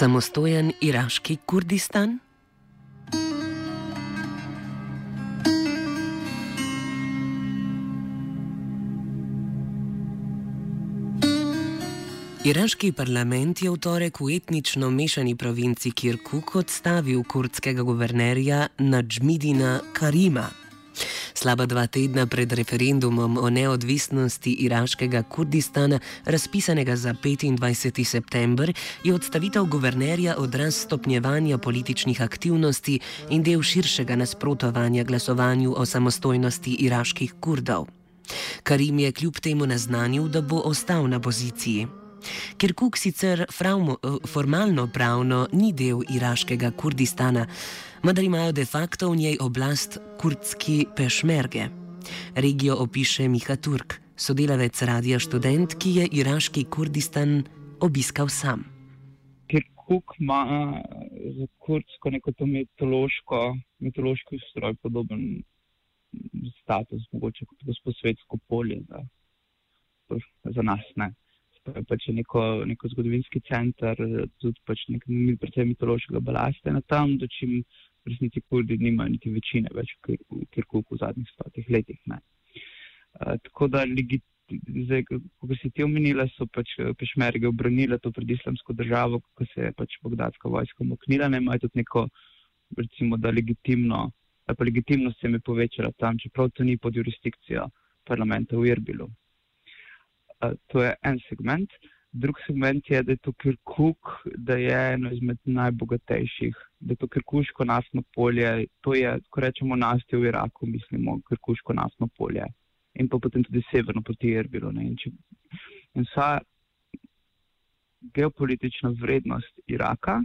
Samostojen iraški Kurdistan? Iraški parlament je v torek v etnično mešani provinci Kirkuk odstavil kurdskega guvernerja Nadžmidina Karima. Slaba dva tedna pred referendumom o neodvisnosti iraškega Kurdistana, razpisanega za 25. september, je odstavitev guvernerja odraz stopnjevanja političnih aktivnosti in del širšega nasprotovanja glasovanju o samostojnosti iraških Kurdov. Karim je kljub temu naznanil, da bo ostal na poziciji. Kirkuk sicer fraumo, formalno pravno ni del iraškega Kurdistana, vendar imajo de facto v njej oblast kurdski pešmerge. Regijo opiše Miha Turk, sodelavec Radia Student, ki je iraški Kurdistan obiskal sam. Kirkuk ima za kurdsko neko to mitološko, mitološki ustroj podoben status, mogoče kot gospodsvetsko polje za, za nas. Ne pač je neko, neko zgodovinski center, tudi pač nek predvsem mitološkega balasta na tam, da čim v resnici kurdi nimajo niti večine več v Kirkuku v zadnjih stotih letih. Uh, tako da, zdaj, ko si ti omenila, so pač pešmerge obranile to pred islamsko državo, ko se je pač bogdatska vojska moknila, ne imajo tudi neko, recimo, da legitimno, da pa legitimnost se mi povečala tam, čeprav to ni pod jurisdikcijo parlamenta v Irbilu to je en segment. Drug segment je, da je to Kirkuk, da je eno izmed najbogatejših, da je to Kirkuško naftno polje. To je, ko rečemo, naftje v Iraku, mislimo Kirkuško naftno polje. In pa potem tudi severno proti Erbilu. In, če, in vsa geopolitična vrednost Iraka,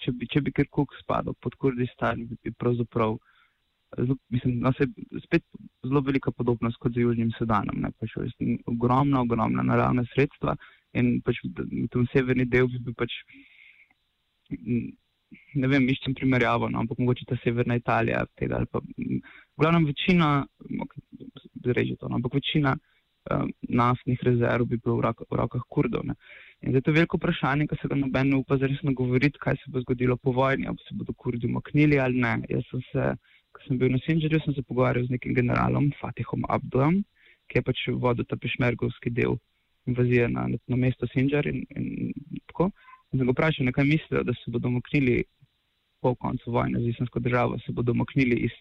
če bi, če bi Kirkuk spadal pod Kurdistan, bi pravzaprav zelo, mislim, no, se, spet zelo velika podobnost kot z Južnim Sudanom. Ne, pač, ogromna, ogromna naravna sredstva in pač v tem severni del bi pač, ne vem, iščem primerjavo, no, ampak mogoče ta severna Italija tega ali pa, v glavnem večina, reži to, no, ampak večina um, naftnih rezerv bi bilo v, rak, v rokah kurdov. Ne. In zdaj je to veliko vprašanje, ko se ga noben ne upa zaresno govoriti, kaj se bo zgodilo po vojni, ali se bodo kurdi umaknili ali ne. Jaz sem se sem bil na Sinžerju, sem se pogovarjal z nekim generalom Fatihom Abdulom, ki je pač vodil ta pešmergovski del invazije na, na mesto Sinžer in, in tako. In sem ga vprašal, kaj mislijo, da se bodo umaknili po koncu vojne z islamsko državo, se bodo umaknili iz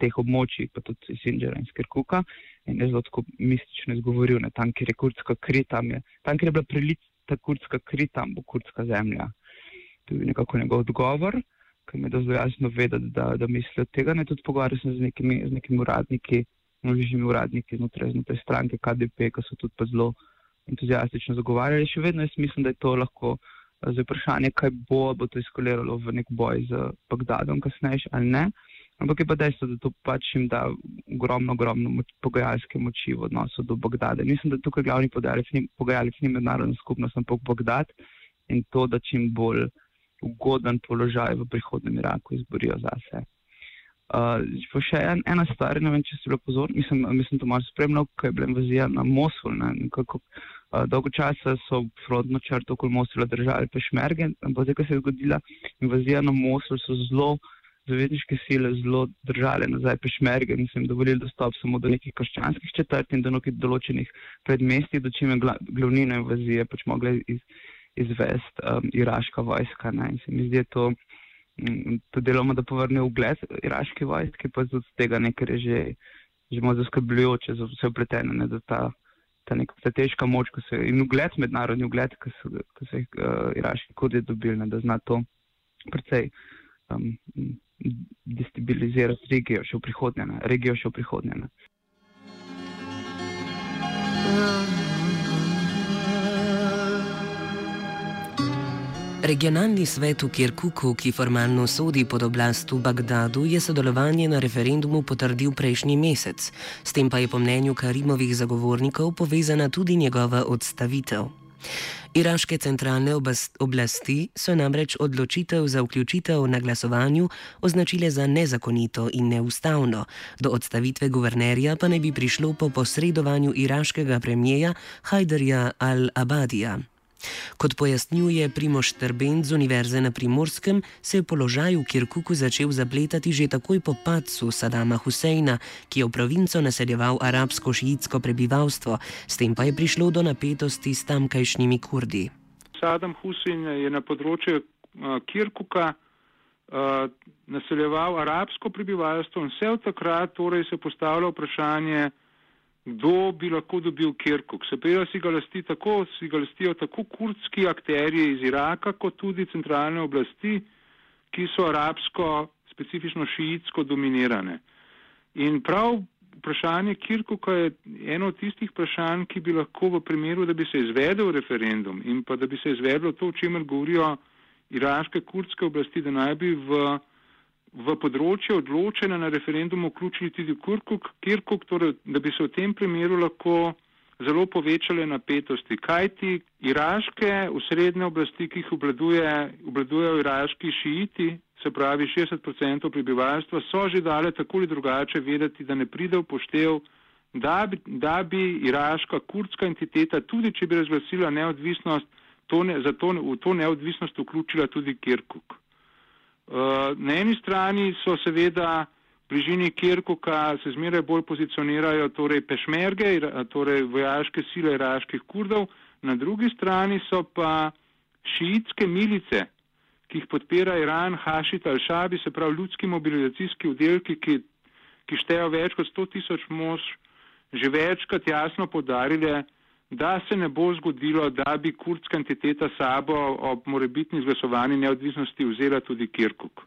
teh območij, pa tudi iz Sinžera in Skirkuka. In je zelo tako mistično izgovoril, ne, tam, kjer je kurdska kri, tam je, tam, kjer je bila prilita kurdska kri, tam bo kurdska zemlja. To je nekako njegov odgovor ki mi je zelo jasno vedeti, da, da mislijo tega. Ne tudi pogovarjal sem z nekimi, z nekimi uradniki, množimi uradniki znotraj, znotraj stranke KDP, ki so tudi zelo entuzijastično zagovarjali. Še vedno jaz mislim, da je to lahko eh, za vprašanje, kaj bo, bo to eskaliralo v nek boj z Bagdadom kasneje ali ne. Ampak je pa dejstvo, da to pač jim da ogromno, ogromno moč, pogajalske moči v odnosu do Bagdada. Mislim, da tukaj glavni pogajalec ni mednarodna skupnost, ampak Bagdad in to, da čim bolj ugoden položaj v prihodnem Iraku izborijo zase. Uh, še en, ena stvar, ne vem, če ste bili pozorni, mislim, mislim, to malo spremljal, ko je bila invazija na Mosul. Ne, nekako, uh, dolgo časa so frontno črto okoli Mosula držali pešmerge, ampak zdaj, ko se je zgodila invazija na Mosul, so zelo zavezniške sile zelo držale nazaj pešmerge in so jim dovolili dostop samo do nekih krščanskih četrti in do nekih določenih predmestij, do čime glavnino invazije pač mogla iz, izvesti um, iraška vojska. Ne. In se mi zdi to, um, to deloma, da povrne ugled iraške vojske, pa z tega nekaj je že, že malo zaskrbljujoče za vse upletene, ne, da ta, ta neka strateška moč se, in ugled, mednarodni ugled, ki so, ki so jih uh, iraški kodi dobili, ne, da zna to precej um, destabilizirati regijo še v prihodnje. Ne, regijo še v prihodnje ne. Regionalni svet v Kirkuku, ki formalno sodi pod oblast v Bagdadu, je sodelovanje na referendumu potrdil prejšnji mesec. S tem pa je po mnenju Karimovih zagovornikov povezana tudi njegova odstavitev. Iraške centralne oblasti so namreč odločitev za vključitev na glasovanju označile za nezakonito in neustavno, do odstavitve guvernerja pa ne bi prišlo po posredovanju iraškega premijeja Hajderja al-Abadija. Kot pojasnjuje Primoš Trben z Univerze na Primorskem, se je položaj v Kirkuku začel zapletati že takoj po padcu Sadama Huseina, ki je v provinco naseljeval arabsko-šiitsko prebivalstvo, s tem pa je prišlo do napetosti s tamkajšnjimi kurdi. Sadam Husein je na področju uh, Kirkuka uh, naseljeval arabsko prebivalstvo in vse od takrat torej se postavlja vprašanje, kdo bi lahko dobil Kirkuk. Se pravi, si ga, lasti tako, si ga lastijo tako kurdski akterji iz Iraka, kot tudi centralne oblasti, ki so arabsko, specifično šiitsko dominirane. In prav vprašanje Kirkuka je eno od tistih vprašanj, ki bi lahko v primeru, da bi se izvedel referendum in pa da bi se izvedlo to, o čemer govorijo iraške kurdske oblasti, da naj bi v v področje odločene na referendumu vključili tudi Kirkuk, Kirkuk torej, da bi se v tem primeru lahko zelo povečale napetosti. Kaj ti iraške usrednje oblasti, ki jih obladuje, obladujejo iraški šiiti, se pravi 60% prebivalstva, so že dale tako ali drugače vedeti, da ne pride v poštev, da bi, da bi iraška kurdska entiteta, tudi če bi razglasila neodvisnost, to ne, zato v to neodvisnost vključila tudi Kirkuk. Eh, na eni strani so seveda bližini Kirkuka se zmeraj bolj pozicionirajo torej pešmerge, torej vojaške sile iraških kurdov, na drugi strani so pa šiitske milice, ki jih podpira Iran, Hašit al-Shabi, se pravi ljudski mobilizacijski vdelki, ki, ki štejo več kot 100 tisoč mož, že večkrat jasno podarile, da se ne bo zgodilo, da bi kurdska entiteta sabo ob morebitni izglasovanju neodvisnosti vzela tudi Kirkuk.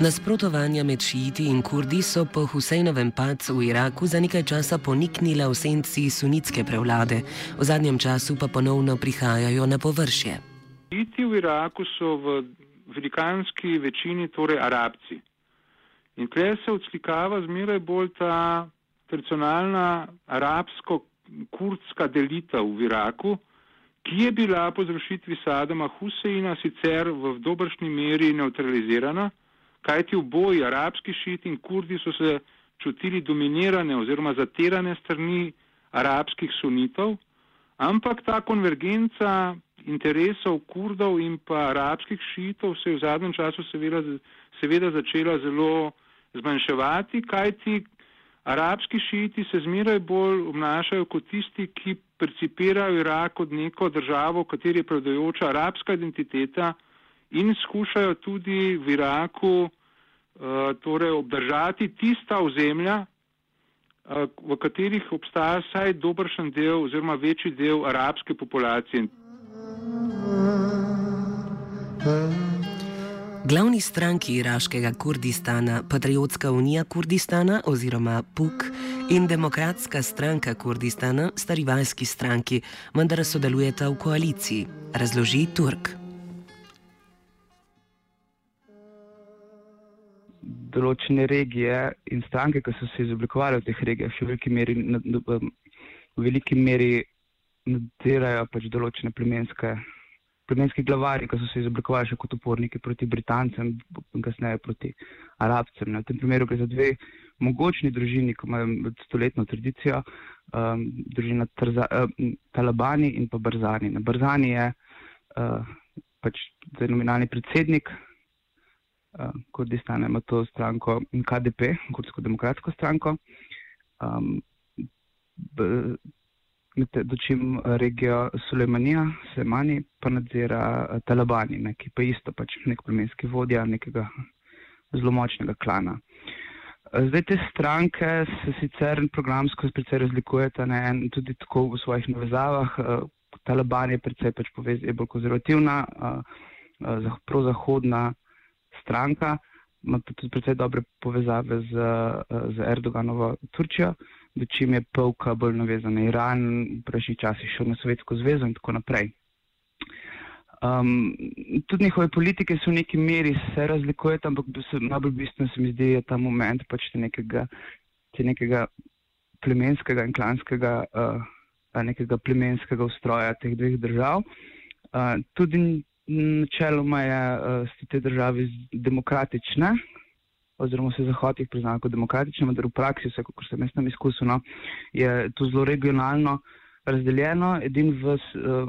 Nasprotovanja med šiiti in kurdi so po Husejnovem padcu v Iraku za nekaj časa poniknila v senci sunitske prevlade, v zadnjem času pa ponovno prihajajo na površje. Šiiti v Iraku so v velikanski večini torej arabci. In tukaj se odslikava zmeraj bolj ta tradicionalna arabsko-kurdska delitev v Iraku, ki je bila po zrušitvi Sadama Huseina sicer v dobršni meri neutralizirana, kajti v boji arabski šit in kurdi so se čutili dominirane oziroma zaterane strani arabskih sunitov, ampak ta konvergenca interesov kurdov in pa arabskih šitov se je v zadnjem času seveda, seveda začela zelo zmanjševati, kajti Arabski šiti se zmeraj bolj obnašajo kot tisti, ki percipirajo Irak kot neko državo, v kateri je prevladujoča arabska identiteta in skušajo tudi v Iraku uh, torej obdržati tista ozemlja, uh, v katerih obstaja vsaj dobršen del oziroma večji del arabske populacije. Glavni stranki iraškega Kurdistana, Patriotska unija Kurdistana oziroma PUK in Demokratska stranka Kurdistana sta rivalski stranki, vendar sodelujeta v koaliciji, razloži Turk. Določene regije in stranke, ki so se izoblikovali v teh regijah, v veliki meri, v veliki meri nadzirajo pač določene plemenske plemenski glavari, ki so se izoblikovali še kot uporniki proti Britancem in kasneje proti Arabcem. V tem primeru gre za dve mogočni družini, ki imajo stoletno tradicijo, um, družina Trza, uh, Talabani in pa Brzani. Na Brzani je uh, pač to je nominalni predsednik. Uh, Kurdistan ima to stranko KDP, Kurdsko demokratsko stranko. Um, dočim regijo Sulejmanija, Semani, pa nadzira uh, Talabani, ne, ki pa isto pač nek plemenski vodja nekega zelo močnega klana. Zdaj te stranke se sicer programsko precej razlikujete, ne, tudi tako v svojih navezavah. Taliban je precej pač povezan, je bolj konzervativna, prozahodna stranka, ima tudi precej dobre povezave z, z Erdoganovo Turčijo, čim je polka bolj navezana na Iran, v prejšnjih časih šel na Sovjetsko zvezo in tako naprej. Um, tudi njihove politike so v neki meri se razlikujete, ampak najbolj bistveno se mi zdi ta moment pač te nekega, te nekega plemenskega in klanskega, uh, nekega plemenskega ustroja teh dveh držav. Uh, tudi načeloma je, uh, so te države demokratične, oziroma se Zahod jih prizna kot demokratične, vendar v praksi, vse kako sem jaz tam izkusil, no, je to zelo regionalno razdeljeno. Edin v,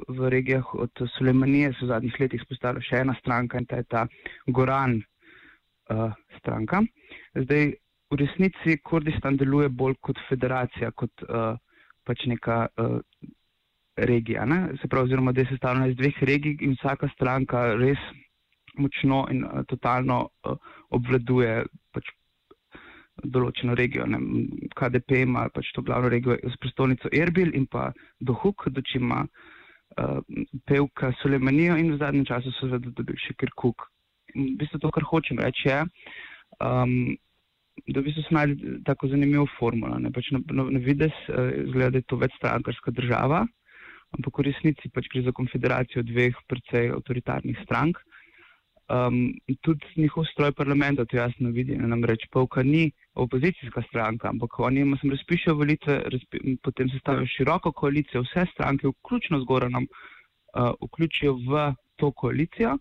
v regijah od Sulemanije se v zadnjih letih spostavlja še ena stranka in ta je ta Goran uh, stranka. Zdaj, v resnici Kurdistan deluje bolj kot federacija, kot uh, pač neka uh, regija. Ne? Se pravi, oziroma, da je sestavljena iz dveh regij in vsaka stranka res močno in uh, totalno uh, obvladuje pač določeno regijo. Ne, KDP ima pač to glavno regijo s prestolnico Erbil in pa Dohuk, doči ima uh, pevka Sulemanijo in v zadnjem času so seveda dobili še Kirkuk. V bistvu to, kar hočem reči, je, um, da v bistvu smo najli tako zanimivo formulo. Ne, pač na, na, na vides uh, izgleda, da je to večstrankarska država, ampak v resnici pač gre za konfederacijo dveh precej avtoritarnih strank. Um, tudi njihov stroj parlamenta to jasno vidi, namreč polka ni opozicijska stranka, ampak oni jim razpišajo volitve, razpi, potem se stavijo široko koalicijo, vse stranke, vključno z Goranom, uh, vključijo v to koalicijo,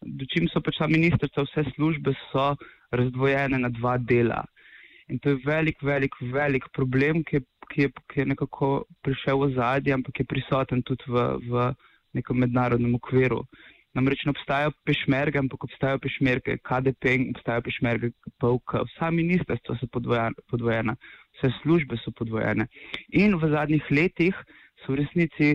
dočim so pač ta ministrstva, vse službe so razdvojene na dva dela. In to je velik, velik, velik problem, ki ki je, ki je nekako prišel v zadje, ampak je prisoten tudi v, v nekem mednarodnem okviru. Namreč ne obstajajo pešmerge, ampak obstajajo pešmerge KDP in obstajajo pešmerge POK. Vsa ministrstva so podvojena, vse službe so podvojene. In v zadnjih letih so v resnici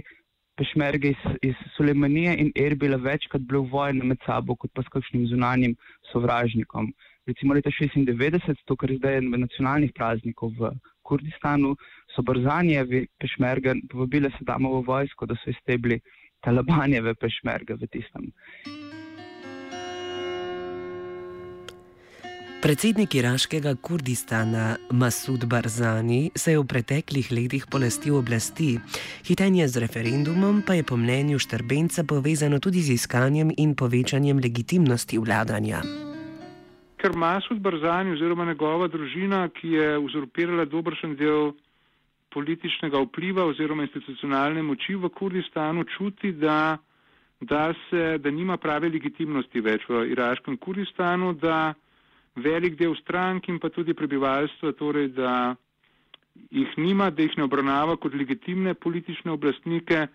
pešmerge iz, iz Sulemanije in Erbila večkrat bile v vojni med sabo, kot pa s kakšnim zunanjim sovražnikom. Recimo leta 96, to kar je zdaj nacionalnih praznikov v Kurdistanu, so Barzanjevi pešmerge povabile Sadamovo vojsko, da so iztebli talibanjeve pešmerge v tistem. Predsednik iraškega Kurdistana Masud Barzani se je v preteklih letih polastil oblasti, hitenje z referendumom pa je po mnenju Štrbenca povezano tudi z iskanjem in povečanjem legitimnosti vladanja. Ker Masud Barzani oziroma njegova družina, ki je uzurpirala dobršen del političnega vpliva oziroma institucionalne moči v Kurdistanu čuti, da, da, se, da nima prave legitimnosti več v iraškem Kurdistanu, da velik del strank in pa tudi prebivalstva, torej da jih nima, da jih ne obravnava kot legitimne politične oblastnike,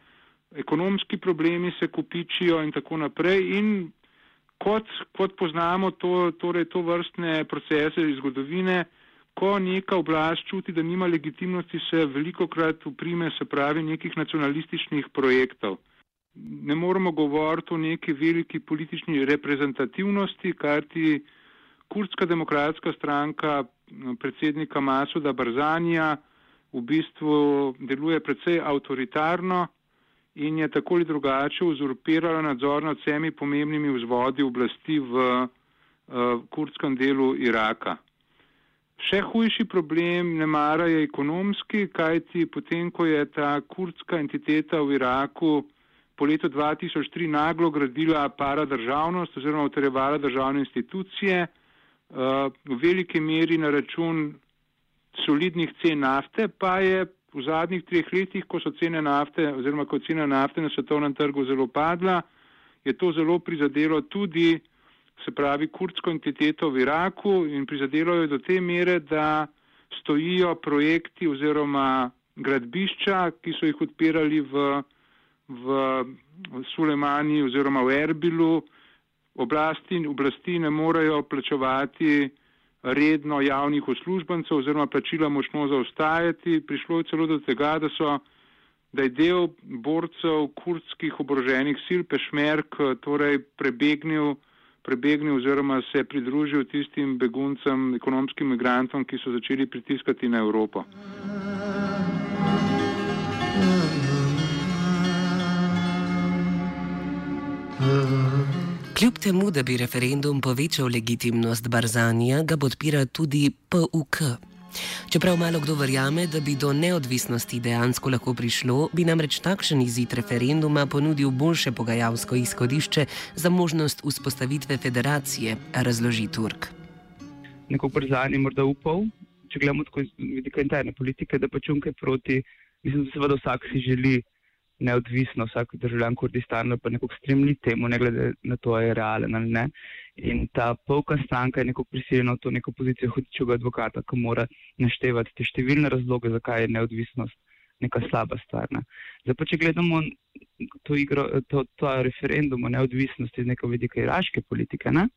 ekonomski problemi se kupičijo in tako naprej. In kot, kot poznamo to, torej to vrstne procese iz zgodovine, ko neka oblast čuti, da nima legitimnosti, se veliko krat uprime, se pravi, nekih nacionalističnih projektov. Ne moramo govoriti o neki veliki politični reprezentativnosti, kajti Kurdska demokratska stranka predsednika Masuda Barzanija v bistvu deluje precej avtoritarno in je tako ali drugače uzurpirala nadzor nad vsemi pomembnimi vzvodi oblasti v uh, kurdskem delu Iraka. Še hujši problem ne mara je ekonomski, kajti potem, ko je ta kurdska entiteta v Iraku po letu 2003 naglo gradila paradržavnost oziroma utrjevala državne institucije, uh, v veliki meri na račun solidnih cen nafte, pa je v zadnjih treh letih, ko so cene nafte oziroma ko cena nafte na svetovnem trgu zelo padla, je to zelo prizadelo tudi se pravi kurdsko entiteto v Iraku in prizadelo jo do te mere, da stojijo projekti oziroma gradbišča, ki so jih odpirali v, v Sulemani oziroma v Erbilu, oblasti, oblasti ne morejo plačevati redno javnih uslužbencev oziroma plačila močno zaostajati. Prišlo je celo do tega, da, so, da je del borcev kurdskih oboroženih sil Pešmerk torej prebegnil, prebegnil oziroma se pridružil tistim beguncem, ekonomskim migrantom, ki so začeli pritiskati na Evropo. Kljub temu, da bi referendum povečal legitimnost Barzanija, ga podpira tudi PUK. Čeprav malo kdo verjame, da bi do neodvisnosti dejansko lahko prišlo, bi namreč takšen izid referenduma ponudil boljše pogajalsko izhodišče za možnost vzpostavitve federacije, razloži Turk. Neko Barzani morda upal, če gledamo tako iz vidika interne politike, da pač unke proti, mislim, da seveda vsak si želi neodvisno, vsak državljan Kurdistana pa nekako stremni temu, ne glede na to, ali je realen ali ne. In ta polka stranka je nekako prisiljena v to neko pozicijo hodičega advokata, ki mora naštevati te številne razloge, zakaj je neodvisnost neka slaba stvar. Ne. Zdaj pa, če gledamo to, igro, to, to referendum o neodvisnosti iz neke vidika iraške politike, ne,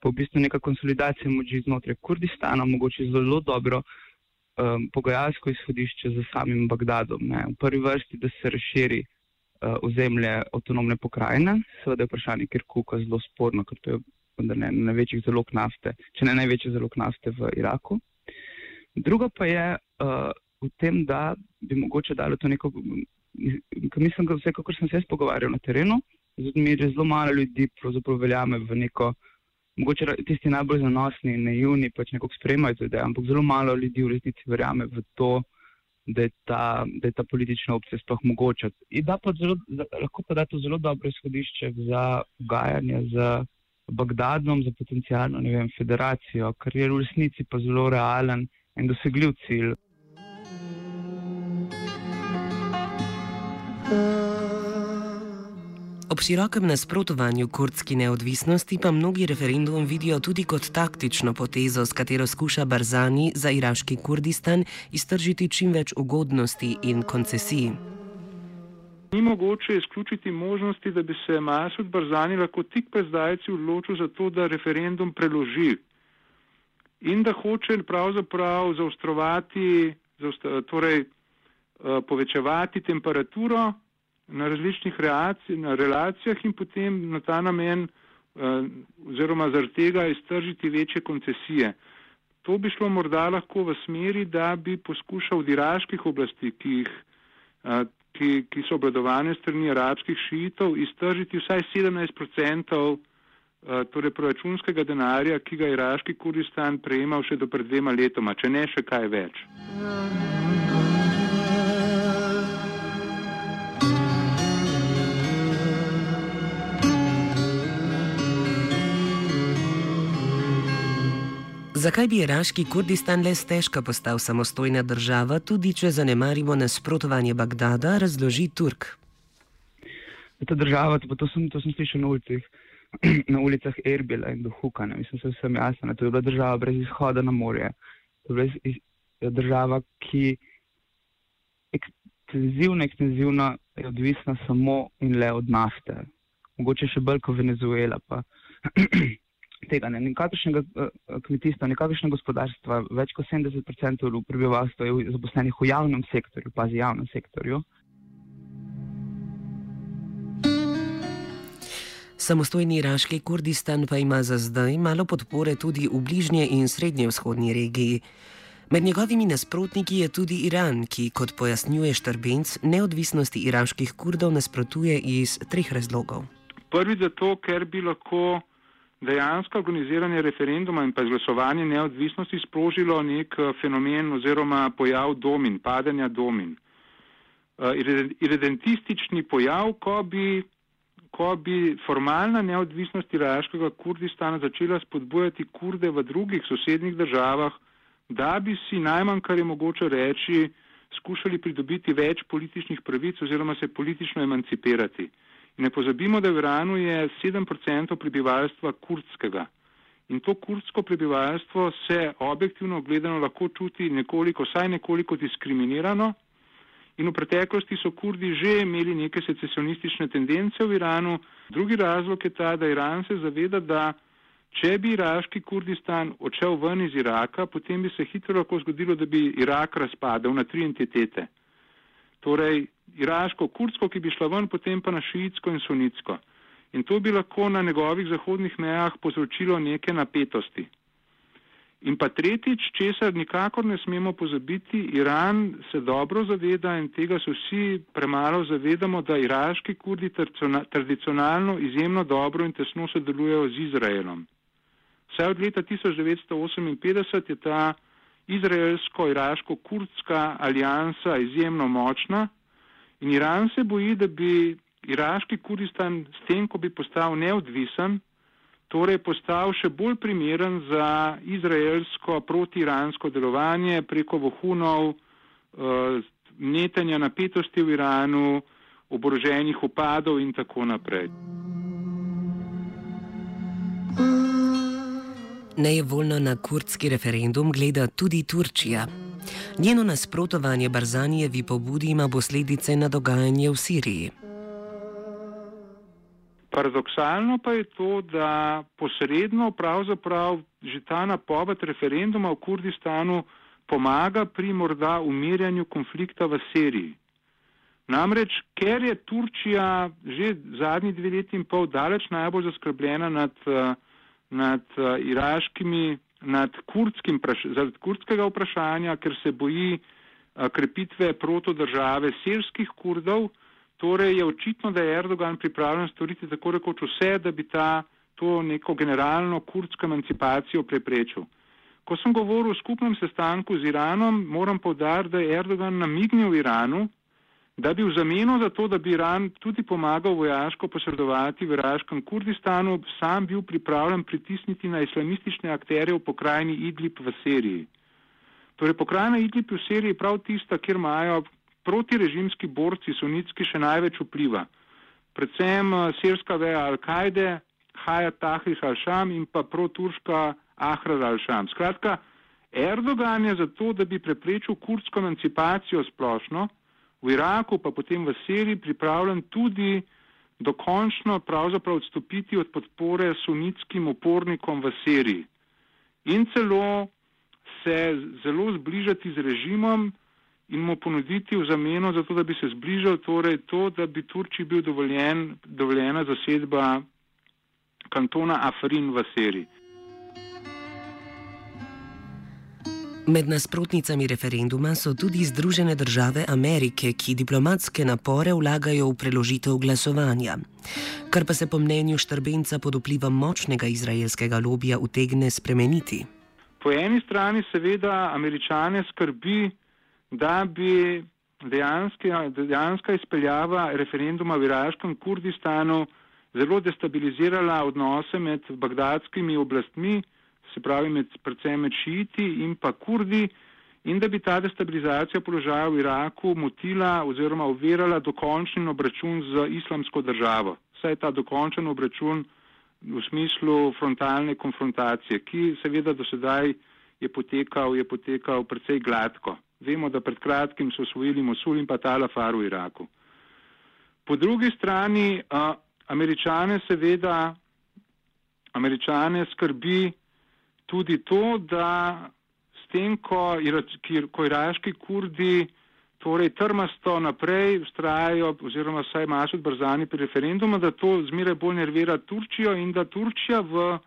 pa v bistvu neka konsolidacija moči znotraj Kurdistana, mogoče zelo dobro um, pogajalsko izhodišče z samim Bagdadom. Ne. V prvi vrsti, da se razširi uh, ozemlje avtonomne pokrajine, seveda je vprašanje Kirkuka zelo sporno, ker to je vendar ne največjih zalog nafte, če ne največji zalog nafte v Iraku. Drugo pa je uh, v tem, da bi mogoče dalo to neko, mislim, da vse, kako sem se jaz pogovarjal na terenu, zato mi je zelo malo ljudi pravzaprav veljame v neko mogoče tisti najbolj zanosni in naivni pač nekako sprejemajo to idejo, ampak zelo malo ljudi v resnici verjame v to, da je ta, da je ta politična opcija sploh mogoča. Da pa zelo, lahko pa da to zelo dobro izhodišče za pogajanje z Bagdadom, za potencijalno vem, federacijo, kar je v resnici pa zelo realen in dosegljiv cilj. Ob širokem nasprotovanju kurdski neodvisnosti pa mnogi referendum vidijo tudi kot taktično potezo, s katero skuša Barzani za iraški Kurdistan iztržiti čim več ugodnosti in koncesij. Ni mogoče izključiti možnosti, da bi se Masud Barzani lahko tik pred zdajci odločil za to, da referendum preloži in da hoče pravzaprav zaostrovati, torej eh, povečevati temperaturo na različnih reacij, na relacijah in potem na ta namen uh, oziroma zaradi tega iztržiti večje koncesije. To bi šlo morda lahko v smeri, da bi poskušal od iraških oblasti, ki, jih, uh, ki, ki so obladovane strani arabskih šiitov, iztržiti vsaj 17% uh, eh, torej proračunskega denarja, ki ga iraški Kurdistan prejemal še do pred dvema letoma, če ne še kaj več. Zakaj bi iraški Kurdistan le stežka postal samostojna država, tudi če zanemarimo nasprotovanje Bagdada, razloži Turk? Ta država, to sem, to sem slišal na ulicah, na ulicah Erbila in Duhuka, ne mislim, da sem jasen, to je bila država brez izhoda na morje. To je bila država, ki ekstenzivno, ekstenzivno je odvisna samo in le od nafte. Mogoče še bolj kot Venezuela. Pa. tega, ne, nikakršnega uh, kmetijstva, nikakršnega gospodarstva, več kot 70% prebivalstva je zaposlenih v javnem sektorju, pazi javnem sektorju. Samostojni iraški Kurdistan pa ima za zdaj malo podpore tudi v bližnje in srednje vzhodnji regiji. Med njegovimi nasprotniki je tudi Iran, ki, kot pojasnjuje Štrbenc, neodvisnosti iraških Kurdov nasprotuje iz treh razlogov. Prvi zato, ker bi lahko dejansko organiziranje referenduma in pa izglasovanje neodvisnosti sprožilo nek eh, fenomen oziroma pojav domin, padanja domin. Eh, irredentistični pojav, ko bi, ko bi formalna neodvisnost iraškega Kurdistana začela spodbujati kurde v drugih sosednjih državah, da bi si najmanj, kar je mogoče reči, skušali pridobiti več političnih pravic oziroma se politično emancipirati. Ne pozabimo, da v Iranu je 7% prebivalstva kurdskega. In to kurdsko prebivalstvo se objektivno gledano lahko čuti nekoliko, saj nekoliko diskriminirano In v preteklosti so kurdi že imeli neke secesionistične tendence v Iranu. Drugi razlog je ta, da Iran se zaveda, da če bi iraški Kurdistan odšel ven iz Iraka, potem bi se hitro lahko zgodilo, da bi Irak razpadel na tri entitete. Torej, iraško-kurdsko, ki bi šla ven, potem pa na šiitsko in sunitsko. In to bi lahko na njegovih zahodnih mejah povzročilo neke napetosti. In pa tretjič, česar nikakor ne smemo pozabiti, Iran se dobro zaveda in tega se vsi premalo zavedamo, da iraški kurdi tradicionalno izjemno dobro in tesno sodelujejo z Izraelom. Vse od leta 1958 je ta izraelsko-iraško-kurdska alijansa izjemno močna in Iran se boji, da bi iraški Kurdistan s tem, ko bi postal neodvisen, torej postal še bolj primeren za izraelsko protiiransko delovanje preko vohunov, eh, netenja napetosti v Iranu, oboroženih upadov in tako naprej. Nejevoljno na kurdski referendum gleda tudi Turčija. Njeno nasprotovanje Barzanijevi pobudi ima posledice na dogajanje v Siriji. Paradoksalno pa je to, da posredno pravzaprav že ta napoved referenduma v Kurdistanu pomaga pri morda umirjanju konflikta v Siriji. Namreč, ker je Turčija že zadnji dve leti in pol daleč najbolj zaskrbljena nad, nad iraškimi, nad kurdskim, zaradi kurdskega vprašanja, ker se boji krepitve protodržave sirskih kurdov, Torej je očitno, da je Erdogan pripravljen storiti tako rekoč vse, da bi ta to neko generalno kurdsko emancipacijo preprečil. Ko sem govoril o skupnem sestanku z Iranom, moram povdariti, da je Erdogan namignil Iranu, da bi v zameno za to, da bi Iran tudi pomagal vojaško posredovati v iraškem Kurdistanu, sam bil pripravljen pritisniti na islamistične akterje v pokrajini Idlib v Siriji. Torej, pokrajina Idlib v Siriji je prav tista, kjer imajo protirežimski borci sunitski še največ vpliva. Predvsem uh, sirska veja Al-Kaide, Hayat Tahrir al-Sham in pa proturška Ahrar al-Sham. Skratka, Erdogan je zato, da bi preprečil kurdsko emancipacijo splošno, v Iraku pa potem v Siriji pripravljen tudi dokončno pravzaprav odstopiti od podpore sunitskim upornikom v Siriji in celo se zelo zbližati z režimom, in mu ponuditi v zameno za to, da bi se zbližal, torej to, da bi Turčiji bil dovoljen, dovoljena zasedba kantona Afrin v Siriji. Med nasprotnicami referenduma so tudi Združene države Amerike, ki diplomatske napore vlagajo v preložitev glasovanja. Kar pa se po mnenju Štrbenca pod vplivom močnega izraelskega lobija utegne spremeniti. Po eni strani seveda američane skrbi, da bi dejanska izpeljava referenduma v iraškem Kurdistanu zelo destabilizirala odnose med bagdadskimi oblastmi, se pravi med, predvsem med šiiti in pa kurdi, in da bi ta destabilizacija položaja v Iraku motila oziroma uverala dokončen obračun z islamsko državo. Saj je ta dokončen obračun v smislu frontalne konfrontacije, ki seveda do sedaj je potekal, je potekal precej gladko. Vemo, da pred kratkim so osvojili Mosul in pa Talafar v Iraku. Po drugi strani a, američane seveda, američane skrbi tudi to, da s tem, ko, ko iraški kurdi torej trmasto naprej ustrajajo oziroma saj Masud Barzani pri referendumu, da to zmeraj bolj nervira Turčijo in da Turčija v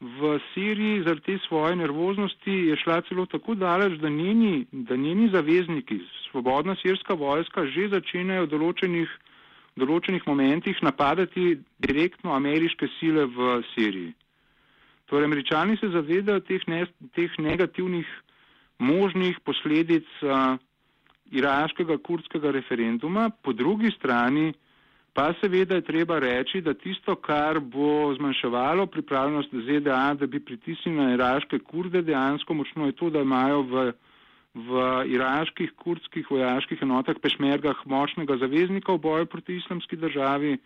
v Siriji zaradi te svoje nervoznosti je šla celo tako daleč, da njeni, da njeni zavezniki, svobodna sirska vojska, že začenjajo v določenih, določenih momentih napadati direktno ameriške sile v Siriji. Torej, američani se zavedajo teh, ne, teh negativnih možnih posledic uh, iraškega kurdskega referenduma, po drugi strani Pa seveda je treba reči, da tisto, kar bo zmanjševalo pripravljenost ZDA, da bi pritisnili na iraške kurde, dejansko močno je to, da imajo v, v iraških kurdskih vojaških enotah pešmergah močnega zaveznika v boju proti islamski državi.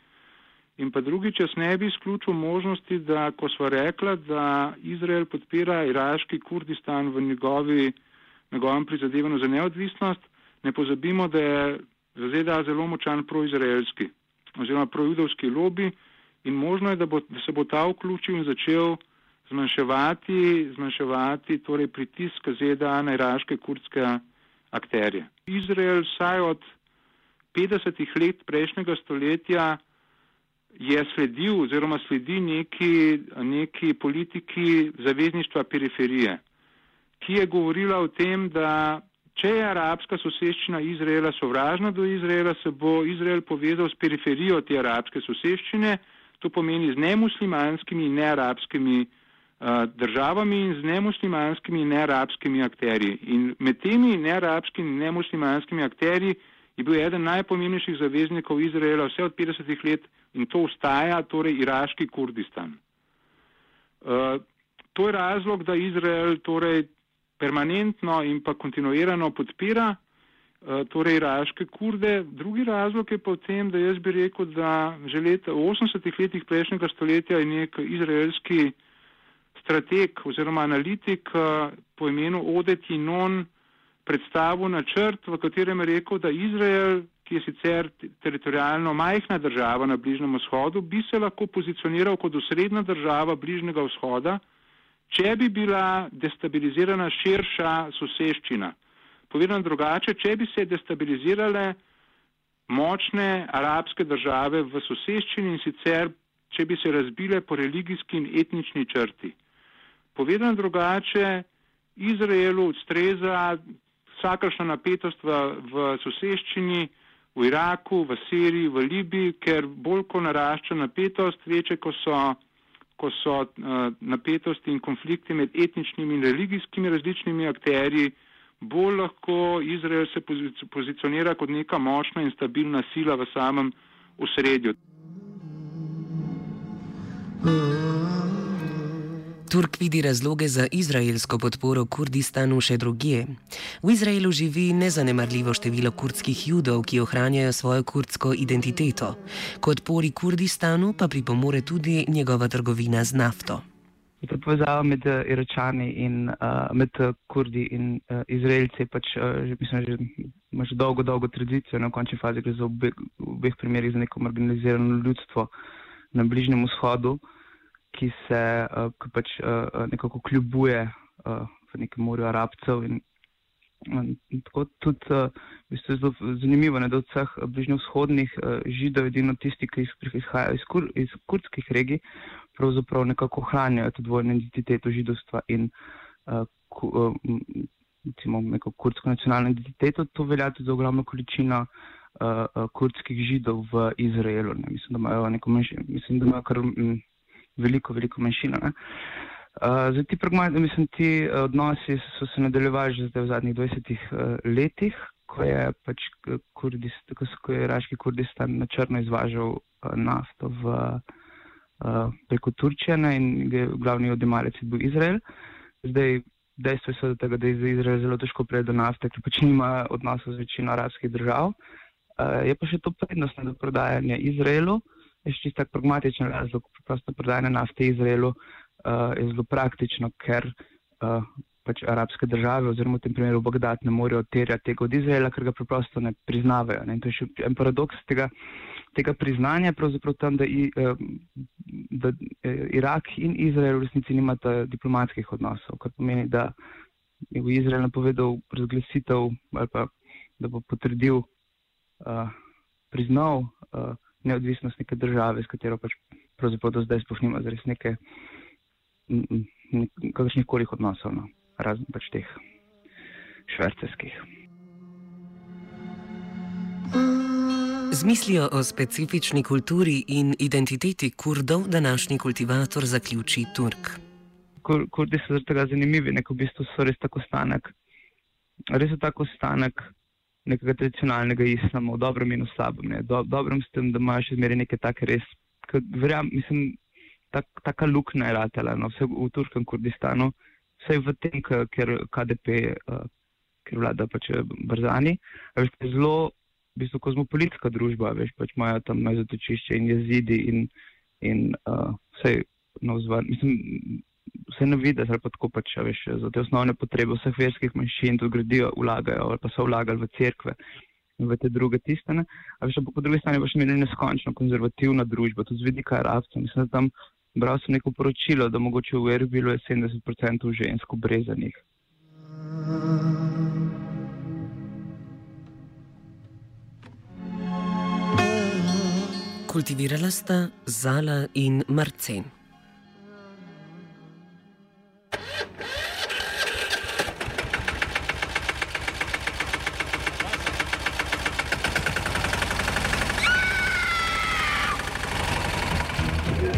In pa drugič, jaz ne bi izključil možnosti, da ko sva rekla, da Izrael podpira iraški Kurdistan v njegovi, njegovem prizadevanju za neodvisnost, ne pozabimo, da je za ZDA zelo močan proizraelski oziroma projudovski lobby in možno je, da, bo, da se bo ta vključil in začel zmanjševati, zmanjševati torej pritisk ZDA na iraške kurdske akterje. Izrael vsaj od 50 let prejšnjega stoletja je sledil oziroma sledi neki, neki politiki zavezništva periferije, ki je govorila o tem, da če je arabska soseščina Izraela sovražna do Izraela, se bo Izrael povezal s periferijo te arabske soseščine, to pomeni z nemuslimanskimi in nearabskimi uh, državami in z nemuslimanskimi in nearabskimi akterji. In med temi nearabskimi in nemuslimanskimi akterji je bil eden najpomembnejših zaveznikov Izraela vse od 50 let in to ustaja, torej iraški Kurdistan. Uh, to je razlog, da Izrael torej permanentno in pa kontinuirano podpira uh, torej iraške kurde. Drugi razlog je pa v tem, da jaz bi rekel, da že leta, v 80-ih letih prejšnjega stoletja je nek izraelski strateg oziroma analitik uh, po imenu Odeti Non predstavil načrt, v katerem je rekel, da Izrael ki je sicer teritorijalno majhna država na Bližnjem vzhodu, bi se lahko pozicioniral kot osrednja država Bližnjega vzhoda, če bi bila destabilizirana širša soseščina. Povedano drugače, če bi se destabilizirale močne arabske države v soseščini in sicer, če bi se razbile po religijski in etnični črti. Povedano drugače, Izraelu ustreza vsakršna napetost v, v soseščini, v Iraku, v Siriji, v Libiji, ker bolj ko narašča napetost, večje ko so, ko so uh, napetosti in konflikti med etničnimi in religijskimi različnimi akterji, bolj lahko Izrael se pozicionira kot neka močna in stabilna sila v samem osredju. Turk vidi razloge za izraelsko podporo Kurdistanu še drugje. V Izraelu živi nezanemarljivo število kurdskih judov, ki ohranjajo svojo kurdsko identiteto. Kot pori Kurdistanu pa pripomore tudi njegova trgovina z nafto. Ta povezava med uh, Iračani in uh, med uh, Kurdi in uh, Izraelci pač, uh, že, mislim, že, ima že dolgo, dolgo tradicijo. Na končni fazi gre za obe, v obeh primerih za neko marginalizirano ljudstvo na Bližnjem vzhodu. Uh, ki se uh, ki pač, uh, nekako kljubuje uh, v nekem morju arabcev. In, in, tako tudi uh, je zelo zanimivo, ne, da od vseh bližnjovzhodnih uh, židov, edino tisti, ki izhajajo iz, kur, iz kurdskih regij, pravzaprav nekako ohranjajo to dvojno identiteto židovstva in uh, ku, uh, recimo, neko kurdsko nacionalno identiteto. To velja tudi za ogromno količino. Uh, kurdskih židov v Izraelu. Ne. Mislim, da imajo neko mislim, da imajo kar veliko, veliko manjšino. Uh, zdaj, ti mislim, ti uh, odnosi so se nadaljevali že v zadnjih 20 uh, letih, ko je pač Kurdist, ko, ko je iraški Kurdistan na črno izvažal uh, nafto v, uh, preko Turčije ne, in glavni odjemalec je bil Izrael. Zdaj, dejstvo je, tega, da je Izrael zelo težko prejeti do nafte, ker pač nima odnosov z večino arabskih držav. Uh, je pa še to prednostno prodajanje Izraelu. Uh, je še čisto pragmatičen razlog, preprosto prodajanje nafte Izraelu uh, je zelo praktično, ker uh, pač arabske države, oziroma v tem primeru Bagdad, ne morejo terjati tega od Izraela, ker ga preprosto ne priznavajo. Ne? In to je še en paradoks tega, tega priznanja, pravzaprav tam, da, i, uh, da Irak in Izrael v resnici nimata diplomatskih odnosov, kar pomeni, da je v Izrael napovedal razglasitev ali pa da bo potrdil, uh, priznal. Uh, neodvisnost neke države, s katero pač pravzaprav do zdaj sploh nima zares neke kakršnih kolih odnosov, no, razen pač teh švercerskih. Z mislijo o specifični kulturi in identiteti kurdov današnji kultivator zaključi Turk. Kur, kurdi so zaradi tega zanimivi, neko v bistvu so res tako stanek. Res so tako stanek nekega tradicionalnega islama, v dobrem in v slabem. Ne. Do, dobrem s tem, da imaš še zmeraj neke take res, verjam, mislim, tak, taka luknja je ratela, no, vse v turškem Kurdistanu, vse v tem, ker KDP, uh, ker vlada pač eh, Brzani, veš, zelo, v bistvu, kozmopolitska družba, veš, pač imajo tam zatočišče in jezidi in, in uh, vse, no, zvan, mislim, vse na vides ali pa tako pač, veš, za te osnovne potrebe vseh verskih manjšin tudi gradijo, vlagajo ali pa so vlagali v cerkve in v te druge tistene. A veš, pa po drugi strani pa še imeli neskončno konzervativna družba, tudi z vidika arabcev. Mislim, da tam bral sem neko poročilo, da mogoče v Erbilu je 70% žensk obrezanih. Kultivirala sta Zala in Marcen.